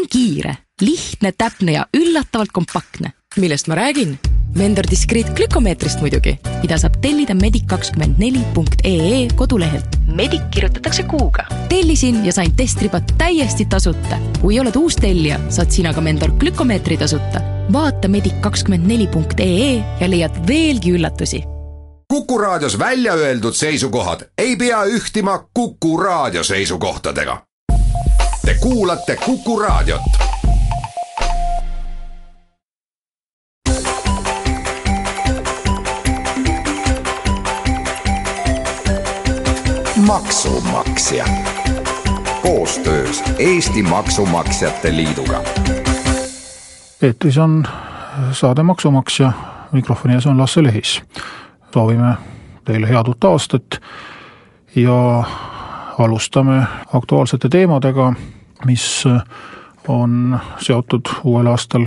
on kiire, lihtne, täpne ja üllatavalt kompaktne. millest ma räägin? Vendor Discreet glükomeetrist muidugi, mida saab tellida medic24.ee kodulehelt. Medic kirjutatakse kuuga. tellisin ja sain testribad täiesti tasuta. kui oled uus tellija, saad sina ka Vendor glükomeetri tasuta. vaata medic24.ee ja leiad veelgi üllatusi Kuku Raadios välja öeldud seisukohad ei pea ühtima Kuku Raadio seisukohtadega. Te kuulate Kuku Raadiot. maksumaksja koostöös Eesti Maksumaksjate Liiduga. eetris on saade Maksumaksja, mikrofoni ees on Lasse Lehis soovime teile head uut aastat ja alustame aktuaalsete teemadega, mis on seotud uuel aastal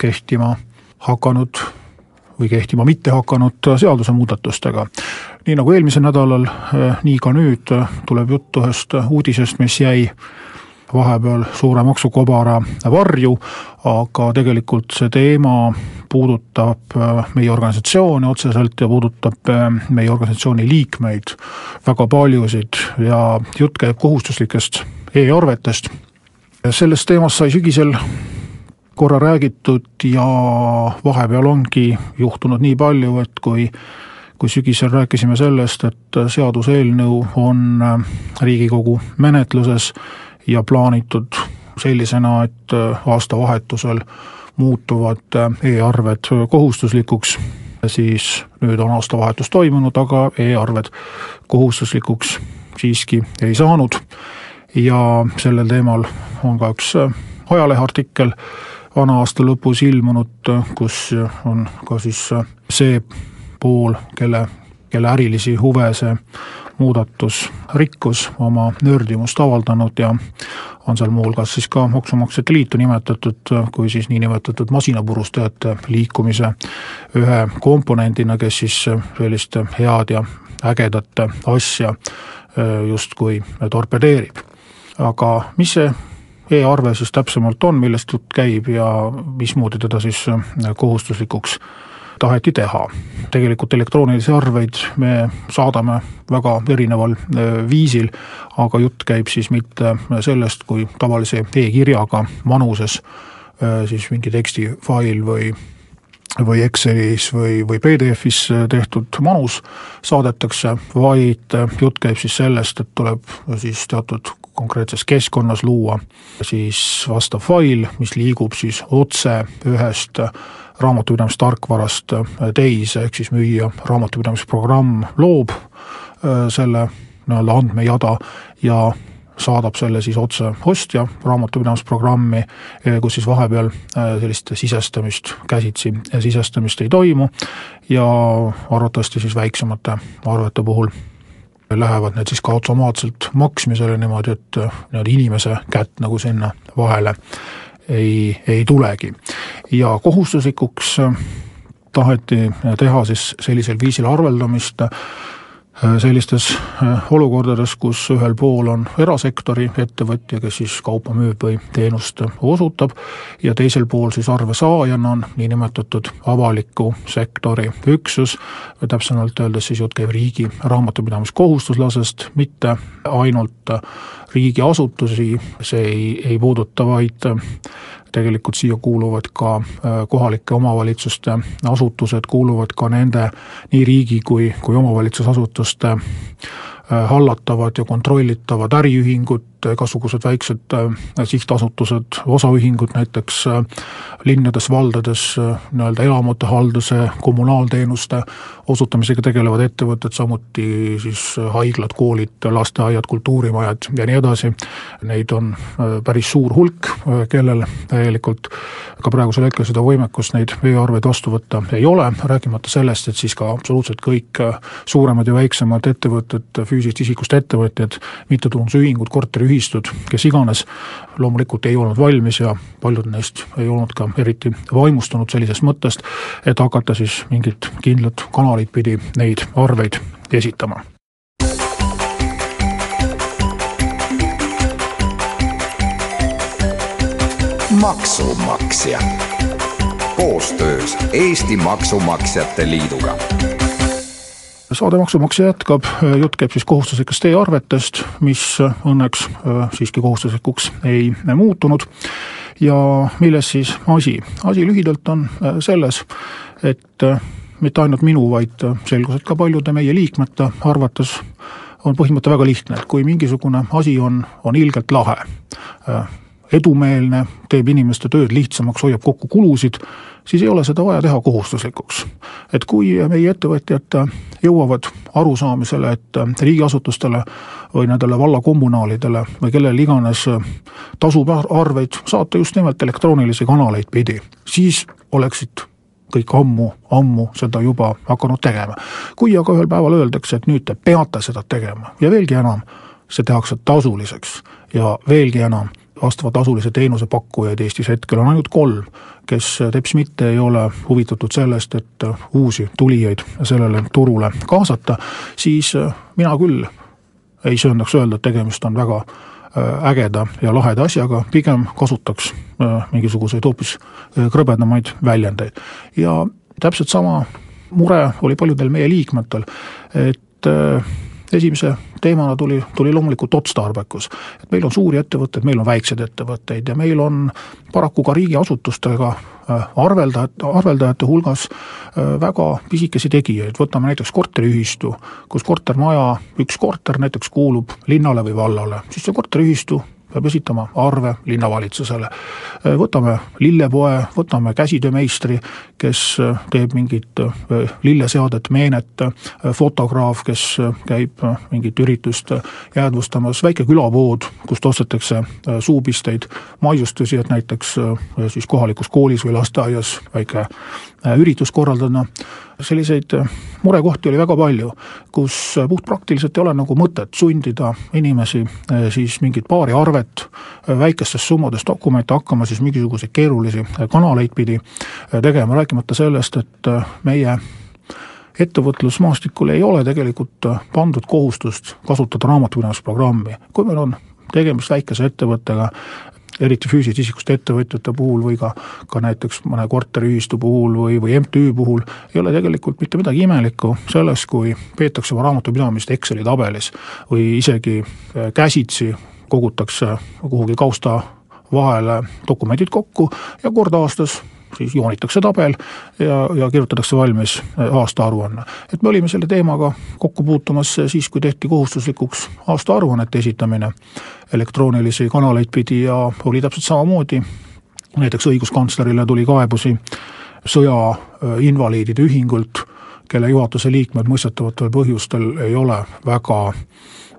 kehtima hakanud või kehtima mitte hakanud seadusemuudatustega. nii nagu eelmisel nädalal, nii ka nüüd tuleb juttu ühest uudisest, mis jäi vahepeal suure maksukobara varju, aga tegelikult see teema puudutab äh, meie organisatsiooni otseselt ja puudutab äh, meie organisatsiooni liikmeid, väga paljusid ja jutt käib kohustuslikest e-arvetest. sellest teemast sai sügisel korra räägitud ja vahepeal ongi juhtunud nii palju, et kui kui sügisel rääkisime sellest, et seaduseelnõu on äh, Riigikogu menetluses ja plaanitud sellisena, et aastavahetusel muutuvad äh, e-arved kohustuslikuks, siis nüüd on aastavahetus toimunud, aga e-arved kohustuslikuks siiski ei saanud. ja sellel teemal on ka üks äh, ajaleheartikkel vana aasta lõpus ilmunud, kus on ka siis see pool, kelle, kelle ärilisi huve see muudatus rikkus, oma nördimust avaldanud ja on seal muuhulgas siis ka Maksumaksjate Liitu nimetatud kui siis niinimetatud masinapurustajate liikumise ühe komponendina, kes siis sellist head ja ägedat asja justkui torpedeerib. aga mis see e-arve siis täpsemalt on, millest jutt käib ja mismoodi teda siis kohustuslikuks taheti teha. tegelikult elektroonilisi arveid me saadame väga erineval äh, viisil, aga jutt käib siis mitte sellest, kui tavalise e-kirjaga manuses äh, siis mingi tekstifail või või Excelis või, või PDF-is tehtud manus saadetakse, vaid jutt käib siis sellest, et tuleb siis teatud konkreetses keskkonnas luua siis vastav fail, mis liigub siis otse ühest raamatupidamistarkvarast äh, teise, ehk siis müüja raamatupidamisprogramm loob äh, selle nii-öelda andmejada ja saadab selle siis otse ostja raamatupidamisprogrammi, äh, kus siis vahepeal sellist sisestamist, käsitsi sisestamist ei toimu ja arvatavasti siis väiksemate arvete puhul lähevad need siis ka automaatselt maksmisele niimoodi, et nii-öelda inimese kätt nagu sinna vahele ei, ei tulegi. ja kohustuslikuks taheti teha siis sellisel viisil arveldamist sellistes äh, olukordades, kus ühel pool on erasektori ettevõtja, kes siis kaupa müüb või teenust osutab, ja teisel pool siis arvesaajana on niinimetatud avaliku sektori üksus, täpsemalt öeldes siis jutt käib riigi raamatupidamiskohustuslasest, mitte ainult riigiasutusi, see ei, ei puuduta vaid tegelikult siia kuuluvad ka äh, kohalike omavalitsuste asutused, kuuluvad ka nende nii riigi kui, kui omavalitsusasutuste äh, hallatavad ja kontrollitavad äriühingud, igasugused väiksed äh, sihtasutused, osaühingud näiteks linnades, valdades nii-öelda elamute halduse, kommunaalteenuste osutamisega tegelevad ettevõtted, samuti siis haiglad, koolid, lasteaiad, kultuurimajad ja nii edasi. Neid on päris suur hulk, kellel tegelikult ka praegusel hetkel seda võimekust neid veearveid vastu võtta ei ole, rääkimata sellest, et siis ka absoluutselt kõik suuremad ja väiksemad ettevõtted, füüsilisest isikust ettevõtjad, mittetulundusühingud, korteriühingud, ühistud, kes iganes, loomulikult ei olnud valmis ja paljud neist ei olnud ka eriti vaimustunud sellisest mõttest, et hakata siis mingit kindlat kanalit pidi neid arveid esitama. Maksumaksja. Koostöös Eesti Maksumaksjate Liiduga saade Maksumaksja jätkab, jutt käib siis kohustuslikest e-arvetest, mis õnneks äh, siiski kohustuslikuks ei muutunud. ja milles siis asi? asi lühidalt on äh, selles, et äh, mitte ainult minu, vaid selgus, et ka paljude meie liikmete arvates on põhimõte väga lihtne, et kui mingisugune asi on, on ilgelt lahe, edumeelne, teeb inimeste tööd lihtsamaks, hoiab kokku kulusid, siis ei ole seda vaja teha kohustuslikuks. et kui meie ettevõtjad jõuavad arusaamisele, et riigiasutustele või nendele vallakommunaalidele või kellele iganes tasub arveid saata just nimelt elektroonilisi kanaleid pidi, siis oleksid kõik ammu, ammu seda juba hakanud tegema. kui aga ühel päeval öeldakse, et nüüd te peate seda tegema ja veelgi enam, see tehakse tasuliseks ja veelgi enam vastava tasulise teenuse pakkujaid Eestis hetkel on ainult kolm, kes teps mitte ei ole huvitatud sellest, et uusi tulijaid sellele turule kaasata, siis mina küll ei söandaks öelda, et tegemist on väga äh, ägeda ja laheda asjaga, pigem kasutaks äh, mingisuguseid hoopis äh, krõbedamaid väljendeid. ja täpselt sama mure oli paljudel meie liikmetel, et esimese teemana tuli, tuli loomulikult otstarbekus. et meil on suuri ettevõtteid, meil on väikseid ettevõtteid ja meil on paraku ka riigiasutustega äh, arveldajad, arveldajate hulgas äh, väga pisikesi tegijaid, võtame näiteks korteriühistu, kus kortermaja, üks korter näiteks kuulub linnale või vallale, siis see korteriühistu peab esitama arve linnavalitsusele. võtame lillepoe, võtame käsitöömeistri, kes teeb mingit lilleseadet, meenet, fotograaf, kes käib mingit üritust jäädvustamas, väike külapood, kust ostetakse suupisteid, maiustusi, et näiteks siis kohalikus koolis või lasteaias väike üritus korraldada selliseid äh, murekohti oli väga palju, kus äh, puhtpraktiliselt ei ole nagu mõtet sundida inimesi äh, siis mingit paari arvet väikestes summades dokumente hakkama siis mingisuguseid keerulisi kanaleid pidi tegema, rääkimata sellest, et meie ettevõtlusmaastikul ei ole tegelikult pandud kohustust kasutada raamatupidamisprogrammi. kui meil on tegemist väikese ettevõttega, eriti füüsilisest isikust ettevõtjate puhul või ka, ka näiteks mõne korteriühistu puhul või, või MTÜ puhul, ei ole tegelikult mitte midagi imelikku selles, kui peetakse oma raamatupidamist Exceli tabelis või isegi äh, käsitsi kogutakse kuhugi kausta vahele dokumendid kokku ja kord aastas siis joonitakse tabel ja, ja kirjutatakse valmis äh, aastaaruanne. et me olime selle teemaga kokku puutumas siis, kui tehti kohustuslikuks aastaaruannete esitamine elektroonilisi kanaleid pidi ja oli täpselt samamoodi, näiteks õiguskantslerile tuli kaebusi sõjainvaliidide äh, ühingult, kelle juhatuse liikmed mõistetavatel põhjustel ei ole väga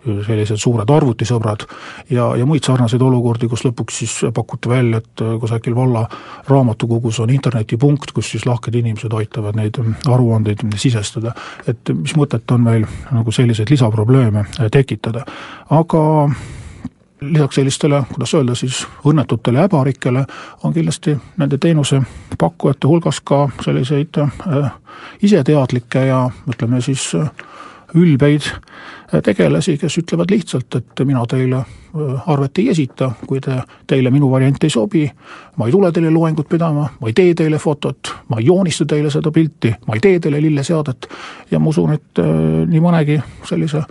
sellised suured arvutisõbrad ja, ja muid sarnaseid olukordi, kus lõpuks siis pakuti välja, et kusagil valla raamatukogus on internetipunkt, kus siis lahked inimesed aitavad neid aruandeid sisestada. et mis mõtet on meil nagu selliseid lisaprobleeme tekitada, aga lisaks sellistele, kuidas öelda siis, õnnetutele ja äbarikkele on kindlasti nende teenusepakkujate hulgas ka selliseid äh, iseteadlikke ja ütleme siis äh, ülbeid tegelasi, kes ütlevad lihtsalt, et mina teile arvet ei esita, kui te, teile minu variant ei sobi, ma ei tule teile loengut pidama, ma ei tee teile fotot, ma ei joonista teile seda pilti, ma ei tee teile lilleseadet. Ja ma usun, et nii mõnegi sellise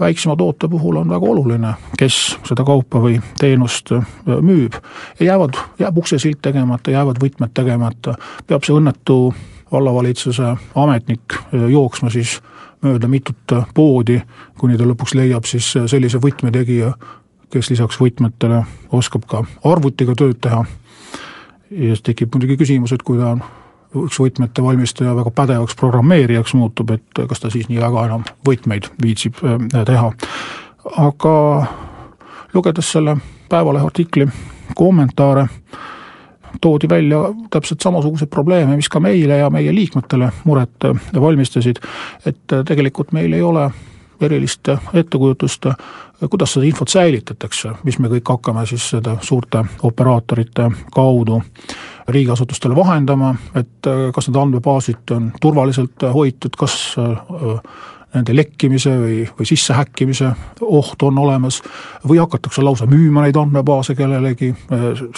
väiksema toote puhul on väga oluline, kes seda kaupa või teenust müüb. ja jäävad, jääb uksesilt tegemata, jäävad võtmed tegemata, peab see õnnetu vallavalitsuse ametnik jooksma siis mööda mitut poodi, kuni ta lõpuks leiab siis sellise võtmetegija, kes lisaks võtmetele oskab ka arvutiga tööd teha. ja siis tekib muidugi küsimus, et kui ta on üks võtmete valmistaja väga pädevaks programmeerijaks muutub, et kas ta siis nii väga enam võtmeid viitsib äh, teha. aga lugedes selle Päevalehe artikli kommentaare, toodi välja täpselt samasuguseid probleeme, mis ka meile ja meie liikmetele muret valmistasid, et tegelikult meil ei ole erilist ettekujutust, kuidas seda infot säilitatakse, mis me kõik hakkame siis seda suurte operaatorite kaudu riigiasutustele vahendama, et kas need andmebaasid on turvaliselt hoitud, kas nende lekkimise või, või sissehäkkimise oht on olemas või hakatakse lausa müüma neid andmebaase kellelegi,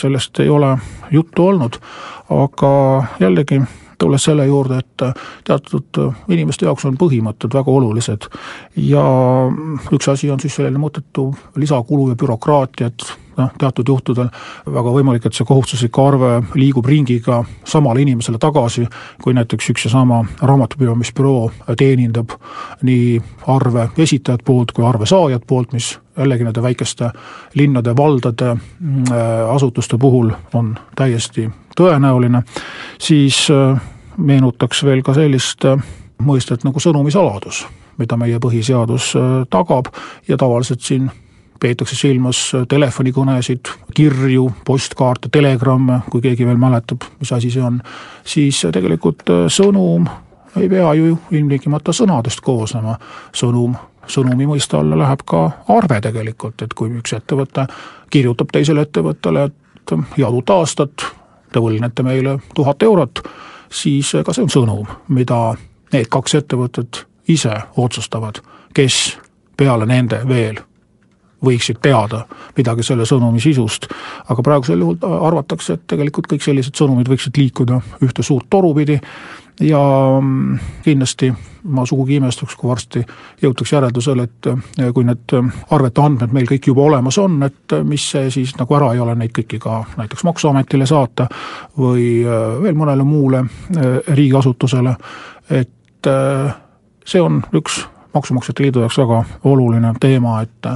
sellest ei ole juttu olnud, aga jällegi tulles selle juurde, et teatud inimeste jaoks on põhimõtted väga olulised. Ja üks asi on siis selline mõttetu lisakulu ja bürokraatia, et noh, teatud juhtudel väga võimalik, et see kohustuslik arve liigub ringiga samale inimesele tagasi, kui näiteks üks ja sama raamatupidamisbüroo teenindab nii arve esitajat poolt kui arve saajat poolt, mis jällegi nende väikeste linnade, valdade, mm, asutuste puhul on täiesti tõenäoline, siis äh, meenutaks veel ka sellist äh, mõistet nagu sõnumisaladus, mida meie põhiseadus äh, tagab ja tavaliselt siin peetakse silmas telefonikõnesid, kirju, postkaarte, telegramme, kui keegi veel mäletab, mis asi see on, siis tegelikult äh, sõnum ei pea ju ilmtingimata sõnadest koosnema, sõnum, sõnumi mõiste alla läheb ka arve tegelikult, et kui üks ettevõte kirjutab teisele ettevõttele, et head uut aastat, te võlgnete meile tuhat eurot, siis ka see on sõnum, mida need kaks ettevõtet ise otsustavad, kes peale nende veel võiksid teada midagi selle sõnumi sisust, aga praegusel juhul arvatakse, et tegelikult kõik sellised sõnumid võiksid liikuda ühte suurt toru pidi. Ja mm, kindlasti ma sugugi ei imestaks, kui varsti jõutakse järeldusele, et eh, kui need arvete andmed meil kõik juba olemas on, et mis see siis nagu ära ei ole neid kõiki ka näiteks Maksuametile saata või eh, veel mõnele muule eh, riigiasutusele, et see on üks Maksumaksjate Liidu jaoks väga oluline teema, et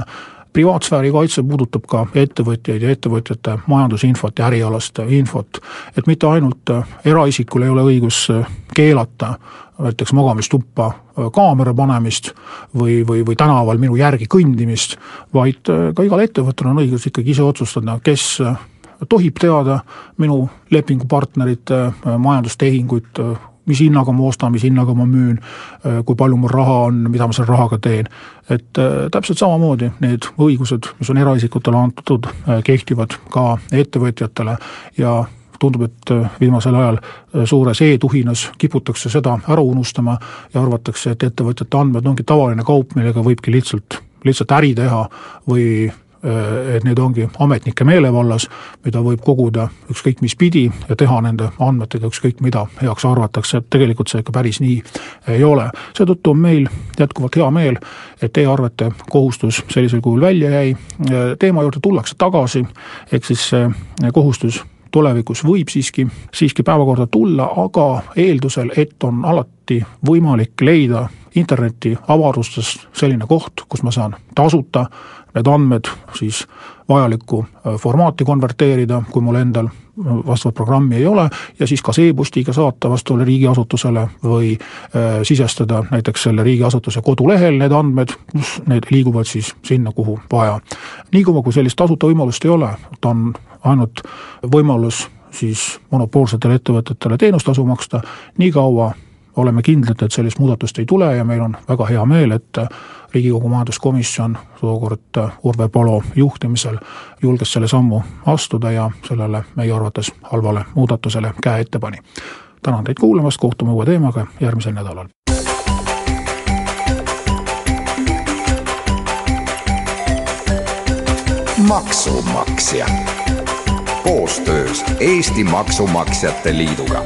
privaatsfääri kaitse puudutab ka ettevõtjaid ja ettevõtjate majandusinfot ja ärialast infot. et mitte ainult eraisikul ei ole õigus keelata näiteks magamistuppa kaamera panemist või, või, või tänaval minu järgi kõndimist, vaid ka igal ettevõttel on õigus ikkagi ise otsustada, kes tohib teada minu lepingupartnerite majandustehinguid, mis hinnaga ma ostan, mis hinnaga ma müün, äh, kui palju mul raha on, mida ma selle rahaga teen. et äh, täpselt samamoodi need õigused, mis on eraisikutele antud, äh, kehtivad ka ettevõtjatele ja tundub, et viimasel ajal suures e-tuhinas kiputakse seda ära unustama ja arvatakse, et ettevõtjate andmed ongi tavaline kaup, millega võibki lihtsalt, lihtsalt äri teha või et need ongi ametnike meelevallas, mida võib koguda ükskõik mis pidi ja teha nende andmetega ükskõik mida heaks arvatakse, et tegelikult see ikka päris nii ei ole. seetõttu on meil jätkuvalt hea meel, et e-arvete kohustus sellisel kujul välja jäi, teema juurde tullakse tagasi, ehk siis see kohustus tulevikus võib siiski, siiski päevakorda tulla, aga eeldusel, et on alati võimalik leida interneti avarustes selline koht, kus ma saan tasuta need andmed siis vajalikku äh, formaati konverteerida, kui mul endal äh, vastavat programmi ei ole, ja siis kas e-postiga saata vastavale riigiasutusele või äh, sisestada näiteks selle riigiasutuse kodulehel need andmed, kus need liiguvad siis sinna, kuhu vaja. niikaua, kui sellist tasuta võimalust ei ole, ta on ainult võimalus siis monopoolsetele ettevõtetele teenustasu maksta, nii kaua oleme kindlad, et sellist muudatust ei tule ja meil on väga hea meel, et Riigikogu majanduskomisjon tookord Urve Palo juhtimisel julges selle sammu astuda ja sellele meie arvates halvale muudatusele käe ette pani. tänan teid kuulamast, kohtume uue teemaga järgmisel nädalal. maksumaksja koostöös Eesti Maksumaksjate Liiduga